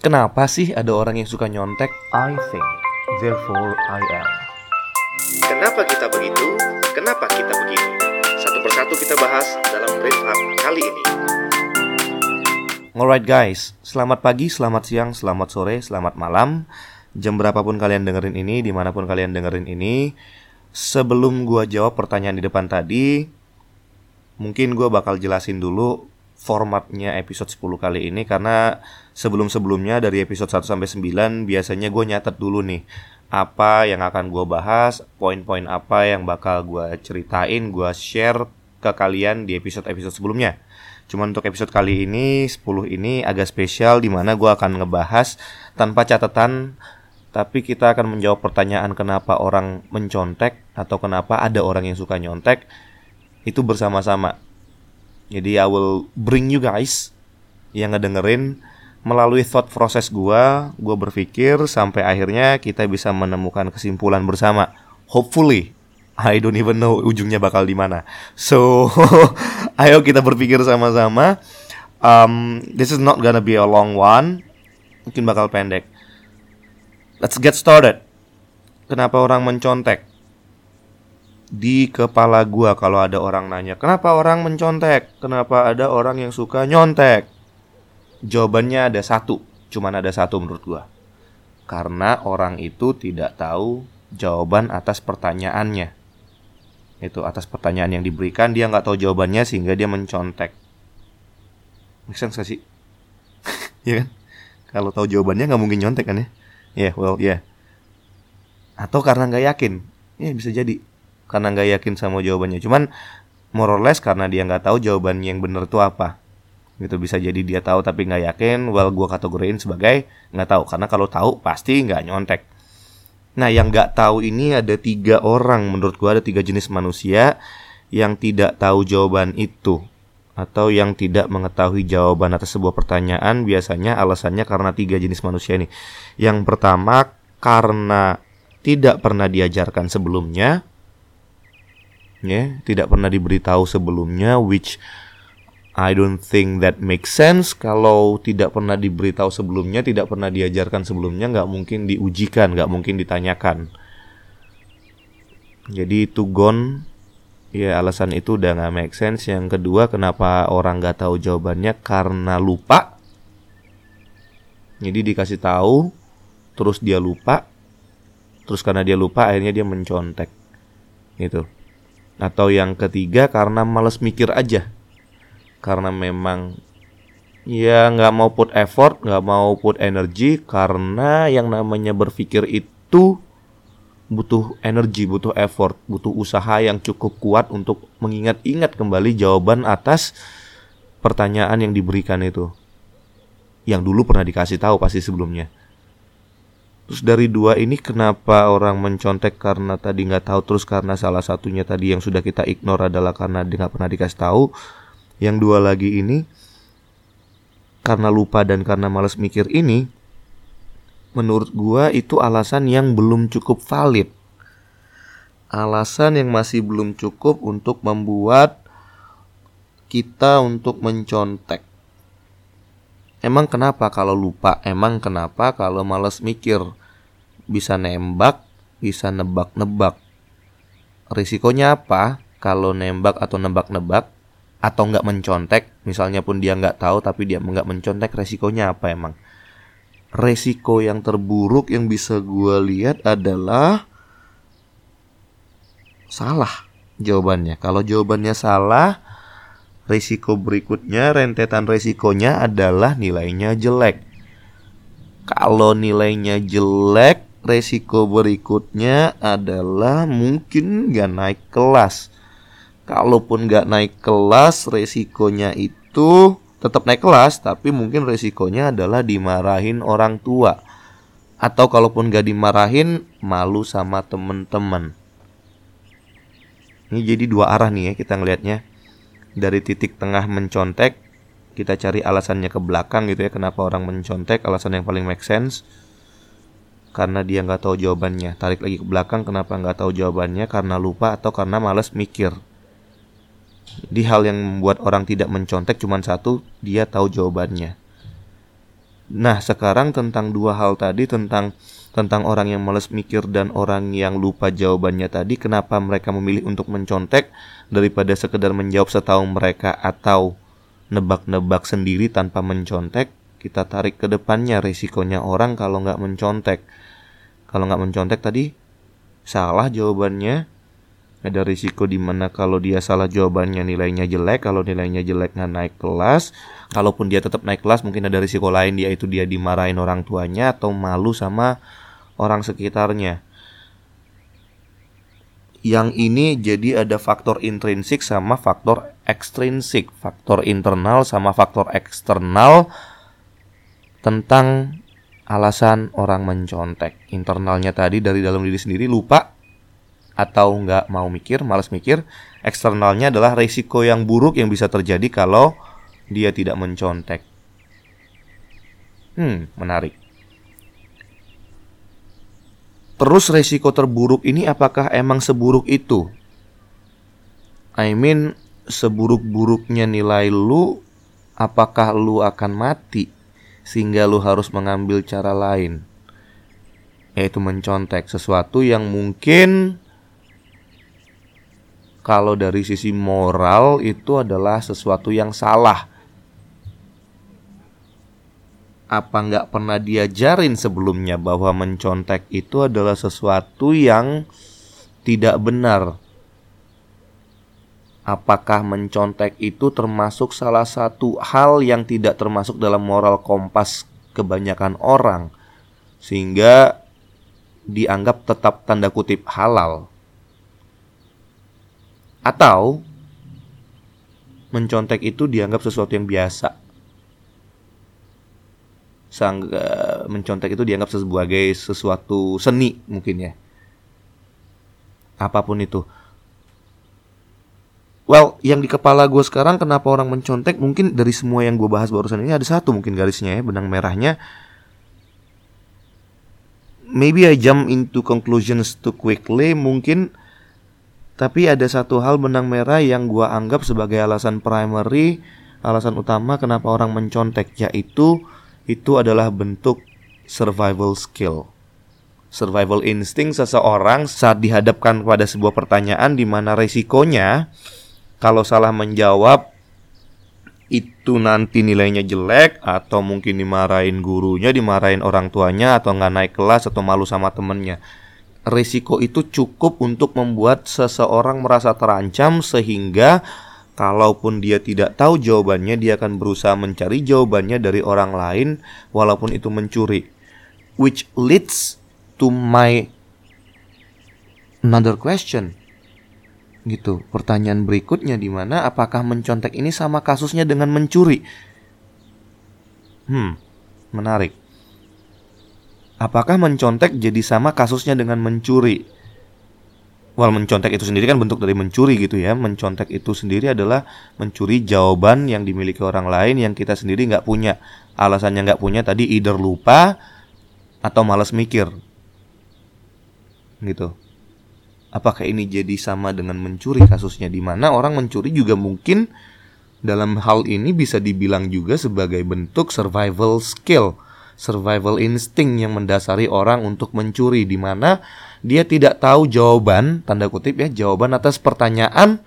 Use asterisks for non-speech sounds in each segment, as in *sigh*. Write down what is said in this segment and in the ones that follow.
Kenapa sih ada orang yang suka nyontek? I think, therefore I am. Kenapa kita begitu? Kenapa kita begini? Satu persatu kita bahas dalam Brief Hub kali ini. Alright guys, selamat pagi, selamat siang, selamat sore, selamat malam Jam berapapun kalian dengerin ini, di mana pun kalian dengerin ini Sebelum gua jawab pertanyaan di depan tadi Mungkin gua bakal jelasin dulu formatnya episode 10 kali ini Karena sebelum-sebelumnya dari episode 1 sampai 9 Biasanya gue nyatet dulu nih Apa yang akan gue bahas, poin-poin apa yang bakal gue ceritain, gue share ke kalian di episode-episode sebelumnya Cuman untuk episode kali ini 10 ini agak spesial di mana gue akan ngebahas tanpa catatan tapi kita akan menjawab pertanyaan kenapa orang mencontek atau kenapa ada orang yang suka nyontek itu bersama-sama. Jadi I will bring you guys yang ngedengerin melalui thought process gue, gue berpikir sampai akhirnya kita bisa menemukan kesimpulan bersama. Hopefully I don't even know ujungnya bakal di mana. So, *laughs* ayo kita berpikir sama-sama. Um, this is not gonna be a long one. Mungkin bakal pendek. Let's get started. Kenapa orang mencontek? Di kepala gua kalau ada orang nanya, kenapa orang mencontek? Kenapa ada orang yang suka nyontek? Jawabannya ada satu, cuman ada satu menurut gua. Karena orang itu tidak tahu jawaban atas pertanyaannya itu atas pertanyaan yang diberikan dia nggak tahu jawabannya sehingga dia mencontek make sense sih *laughs* ya kan kalau tahu jawabannya nggak mungkin nyontek kan ya ya yeah, well ya yeah. atau karena nggak yakin ya yeah, bisa jadi karena nggak yakin sama jawabannya. Cuman more or less karena dia nggak tahu jawabannya yang benar itu apa. Gitu bisa jadi dia tahu tapi nggak yakin well gue kategoriin sebagai nggak tahu. Karena kalau tahu pasti nggak nyontek. Nah, yang nggak tahu ini ada tiga orang. Menurut gua ada tiga jenis manusia yang tidak tahu jawaban itu. Atau yang tidak mengetahui jawaban atas sebuah pertanyaan biasanya alasannya karena tiga jenis manusia ini. Yang pertama karena tidak pernah diajarkan sebelumnya, ya, tidak pernah diberitahu sebelumnya, which I don't think that makes sense kalau tidak pernah diberitahu sebelumnya, tidak pernah diajarkan sebelumnya, nggak mungkin diujikan, nggak mungkin ditanyakan. Jadi itu gone, ya alasan itu udah nggak make sense. Yang kedua, kenapa orang nggak tahu jawabannya? Karena lupa. Jadi dikasih tahu, terus dia lupa, terus karena dia lupa akhirnya dia mencontek, gitu. Atau yang ketiga karena males mikir aja karena memang ya nggak mau put effort, nggak mau put energi karena yang namanya berpikir itu butuh energi, butuh effort, butuh usaha yang cukup kuat untuk mengingat-ingat kembali jawaban atas pertanyaan yang diberikan itu. Yang dulu pernah dikasih tahu pasti sebelumnya. Terus dari dua ini kenapa orang mencontek karena tadi nggak tahu terus karena salah satunya tadi yang sudah kita ignore adalah karena dia nggak pernah dikasih tahu yang dua lagi ini karena lupa dan karena males mikir ini menurut gua itu alasan yang belum cukup valid. Alasan yang masih belum cukup untuk membuat kita untuk mencontek. Emang kenapa kalau lupa? Emang kenapa kalau males mikir? Bisa nembak, bisa nebak-nebak. Risikonya apa? Kalau nembak atau nebak-nebak, atau nggak mencontek misalnya pun dia nggak tahu tapi dia nggak mencontek resikonya apa emang resiko yang terburuk yang bisa gue lihat adalah salah jawabannya kalau jawabannya salah resiko berikutnya rentetan resikonya adalah nilainya jelek kalau nilainya jelek resiko berikutnya adalah mungkin nggak naik kelas Kalaupun nggak naik kelas, resikonya itu tetap naik kelas, tapi mungkin resikonya adalah dimarahin orang tua. Atau kalaupun nggak dimarahin, malu sama temen-temen. Ini jadi dua arah nih ya kita ngelihatnya. Dari titik tengah mencontek, kita cari alasannya ke belakang gitu ya. Kenapa orang mencontek? Alasan yang paling make sense karena dia nggak tahu jawabannya. Tarik lagi ke belakang, kenapa nggak tahu jawabannya? Karena lupa atau karena males mikir. Di hal yang membuat orang tidak mencontek cuma satu, dia tahu jawabannya. Nah, sekarang tentang dua hal tadi tentang tentang orang yang males mikir dan orang yang lupa jawabannya tadi, kenapa mereka memilih untuk mencontek daripada sekedar menjawab setahu mereka atau nebak-nebak sendiri tanpa mencontek? Kita tarik ke depannya risikonya orang kalau nggak mencontek. Kalau nggak mencontek tadi salah jawabannya, ada risiko di mana kalau dia salah jawabannya nilainya jelek, kalau nilainya jelek nggak naik kelas, kalaupun dia tetap naik kelas mungkin ada risiko lain yaitu dia dimarahin orang tuanya atau malu sama orang sekitarnya. Yang ini jadi ada faktor intrinsik sama faktor ekstrinsik, faktor internal sama faktor eksternal tentang alasan orang mencontek. Internalnya tadi dari dalam diri sendiri lupa atau nggak mau mikir, malas mikir. Eksternalnya adalah risiko yang buruk yang bisa terjadi kalau dia tidak mencontek. Hmm, menarik. Terus resiko terburuk ini apakah emang seburuk itu? I mean, seburuk-buruknya nilai lu, apakah lu akan mati sehingga lu harus mengambil cara lain? Yaitu mencontek sesuatu yang mungkin kalau dari sisi moral itu adalah sesuatu yang salah. Apa nggak pernah diajarin sebelumnya bahwa mencontek itu adalah sesuatu yang tidak benar? Apakah mencontek itu termasuk salah satu hal yang tidak termasuk dalam moral kompas kebanyakan orang, sehingga dianggap tetap tanda kutip halal? Atau mencontek itu dianggap sesuatu yang biasa. Sang uh, mencontek itu dianggap sebagai sesuatu seni mungkin ya. Apa pun itu. Well, yang di kepala gue sekarang kenapa orang mencontek mungkin dari semua yang gue bahas barusan ini ada satu mungkin garisnya ya benang merahnya. Maybe I jump into conclusions too quickly mungkin tapi ada satu hal benang merah yang gua anggap sebagai alasan primary, alasan utama kenapa orang mencontek yaitu itu adalah bentuk survival skill. Survival instinct seseorang saat dihadapkan pada sebuah pertanyaan di mana resikonya kalau salah menjawab itu nanti nilainya jelek atau mungkin dimarahin gurunya, dimarahin orang tuanya atau nggak naik kelas atau malu sama temennya. Risiko itu cukup untuk membuat seseorang merasa terancam sehingga kalaupun dia tidak tahu jawabannya dia akan berusaha mencari jawabannya dari orang lain walaupun itu mencuri. Which leads to my another question gitu pertanyaan berikutnya di mana apakah mencontek ini sama kasusnya dengan mencuri hmm menarik Apakah mencontek jadi sama kasusnya dengan mencuri? Well, mencontek itu sendiri kan bentuk dari mencuri gitu ya. Mencontek itu sendiri adalah mencuri jawaban yang dimiliki orang lain yang kita sendiri nggak punya. Alasannya nggak punya tadi either lupa atau malas mikir. Gitu. Apakah ini jadi sama dengan mencuri kasusnya? Di mana orang mencuri juga mungkin dalam hal ini bisa dibilang juga sebagai bentuk survival skill survival instinct yang mendasari orang untuk mencuri di mana dia tidak tahu jawaban tanda kutip ya jawaban atas pertanyaan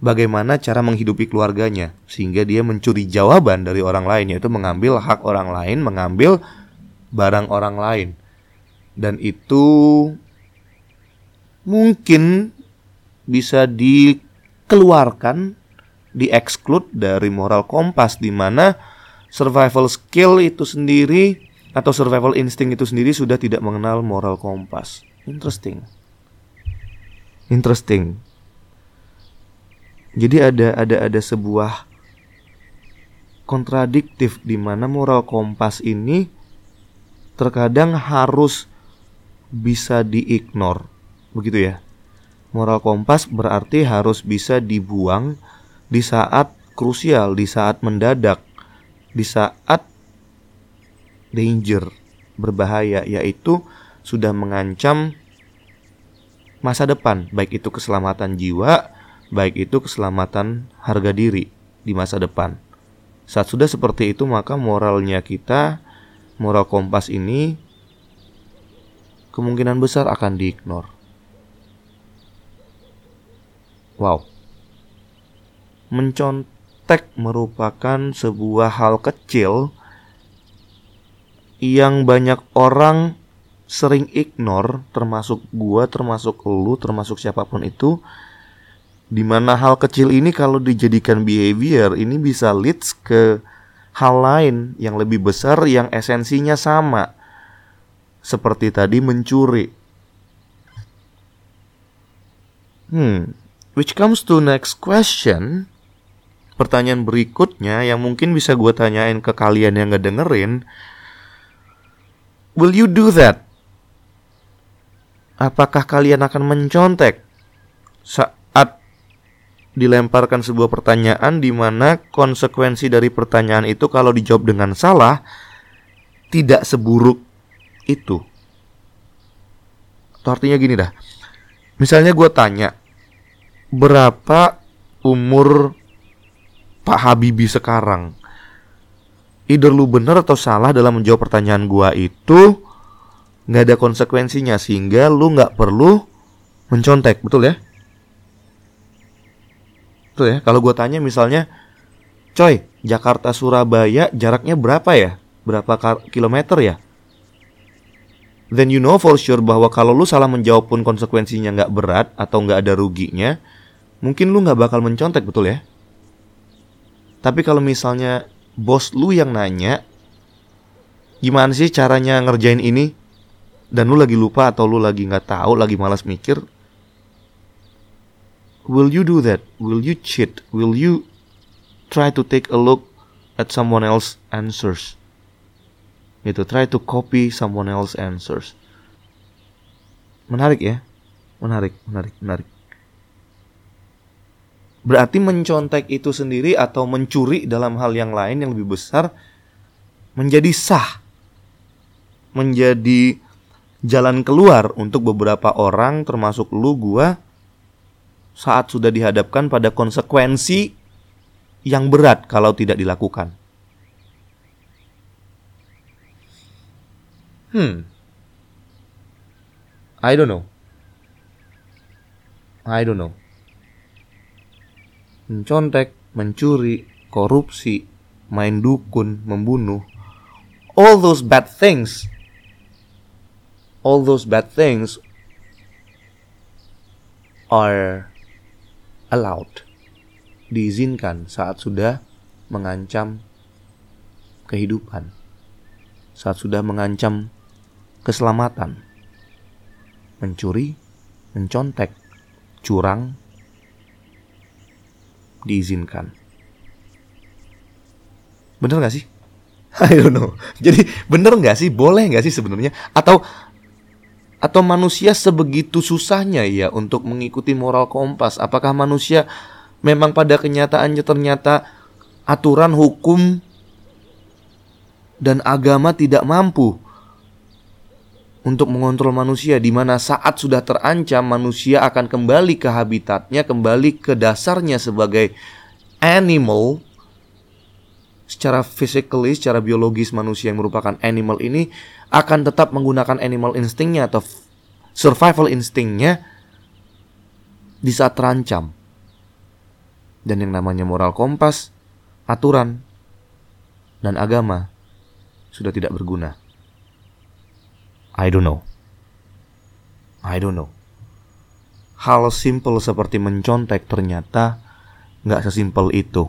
bagaimana cara menghidupi keluarganya sehingga dia mencuri jawaban dari orang lain yaitu mengambil hak orang lain mengambil barang orang lain. Dan itu mungkin bisa dikeluarkan dieksklud dari moral kompas di mana survival skill itu sendiri atau survival instinct itu sendiri sudah tidak mengenal moral kompas. Interesting. Interesting. Jadi ada ada ada sebuah kontradiktif di mana moral kompas ini terkadang harus bisa diignore. Begitu ya. Moral kompas berarti harus bisa dibuang di saat krusial, di saat mendadak di saat danger berbahaya yaitu sudah mengancam masa depan baik itu keselamatan jiwa baik itu keselamatan harga diri di masa depan saat sudah seperti itu maka moralnya kita moral kompas ini kemungkinan besar akan diignore. Wow. Mencontek merupakan sebuah hal kecil yang banyak orang sering ignore termasuk gua, termasuk lu, termasuk siapa pun itu. Di mana hal kecil ini kalau dijadikan behavior ini bisa leads ke hal lain yang lebih besar yang esensinya sama. Seperti tadi mencuri. Hmm which comes to next question pertanyaan berikutnya yang mungkin bisa gue tanyain ke kalian yang ngedengerin will you do that apakah kalian akan mencontek saat dilemparkan sebuah pertanyaan di mana konsekuensi dari pertanyaan itu kalau dijawab dengan salah tidak seburuk itu. Atau artinya gini dah. Misalnya gue tanya, berapa umur Pak Habibie sekarang? Either lu bener atau salah dalam menjawab pertanyaan gua itu nggak ada konsekuensinya sehingga lu nggak perlu mencontek. Betul ya? Betul ya? Kalau gue tanya misalnya coy Jakarta Surabaya jaraknya berapa ya? Berapa kilometer ya? Then you know for sure bahwa kalau lu salah menjawab pun konsekuensinya nggak berat atau nggak ada ruginya mungkin lu nggak bakal mencontek betul ya tapi kalau misalnya bos lu yang nanya gimana sih caranya ngerjain ini dan lu lagi lupa atau lu lagi nggak tahu, lagi malas mikir, will you do that? Will you cheat? Will you try to take a look at someone else answers? Gitu, try to copy someone else answers. Menarik ya? Menarik, menarik, menarik. Berarti mencontek itu sendiri atau mencuri dalam hal yang lain yang lebih besar menjadi sah. Menjadi jalan keluar untuk beberapa orang termasuk lu gua saat sudah dihadapkan pada konsekuensi yang berat kalau tidak dilakukan. Hmm. I don't know. I don't know. Mencontek, mencuri, korupsi, main dukun, membunuh. All those bad things. All those bad things are allowed. Diizinkan saat sudah mengancam kehidupan. Saat sudah mengancam keselamatan. Mencuri mencontek curang diizinkan. Bener gak sih? *laughs* I don't know. Jadi bener gak sih? Boleh gak sih sebenarnya? Atau atau manusia sebegitu susahnya ya untuk mengikuti moral kompas? Apakah manusia memang pada kenyataannya ternyata aturan hukum dan agama tidak mampu untuk mengontrol manusia di mana saat sudah terancam manusia akan kembali ke habitatnya, kembali ke dasarnya sebagai animal secara physically, secara biologis manusia yang merupakan animal ini akan tetap menggunakan animal instingnya atau survival instingnya di saat terancam. Dan yang namanya moral kompas, aturan, dan agama sudah tidak berguna. I don't know. I don't know. Hal simple seperti mencontek ternyata nggak sesimpel itu.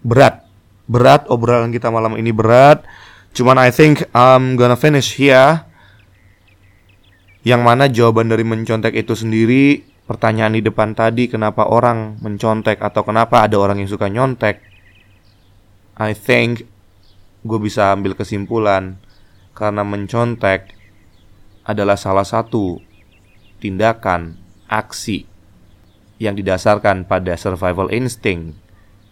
berat. Berat obrolan kita malam ini berat. Cuman I think I'm gonna finish here. Yang mana jawaban dari mencontek itu sendiri Pertanyaan di depan tadi Kenapa orang mencontek Atau kenapa ada orang yang suka nyontek I think Gue bisa ambil kesimpulan. Karena mencontek Adalah salah satu Tindakan Aksi Yang didasarkan pada survival instinct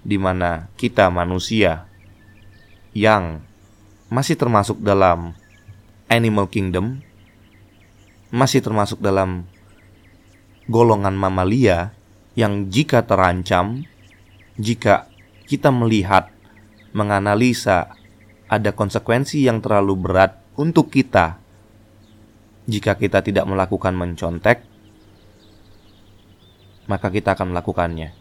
di mana kita manusia yang masih termasuk dalam animal kingdom, masih termasuk dalam golongan mamalia yang jika terancam, jika kita melihat menganalisa ada konsekuensi yang terlalu berat untuk kita jika kita tidak melakukan mencontek, maka kita akan melakukannya.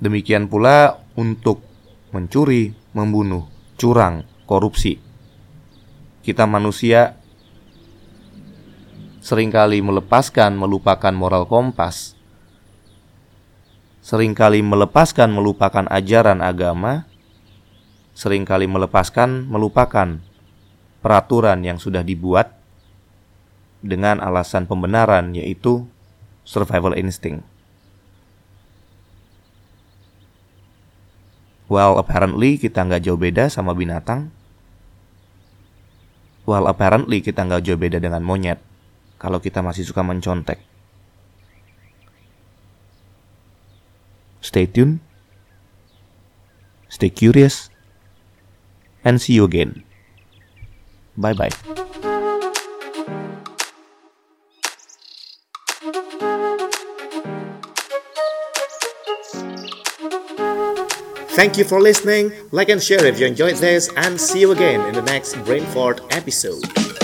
Demikian pula untuk mencuri, membunuh, curang, korupsi. Kita manusia sering kali melepaskan melupakan moral kompas, sering kali melepaskan melupakan ajaran agama, sering kali melepaskan melupakan peraturan yang sudah dibuat dengan alasan pembenaran yaitu survival instinct. Well, apparently kita nggak jauh beda sama binatang. Well, apparently kita nggak jauh beda dengan monyet kalau kita masih suka mencontek. Stay tuned, stay curious, and see you again. Bye bye. Thank you for listening. Like and share if you enjoyed this, and see you again in the next Brainfort episode.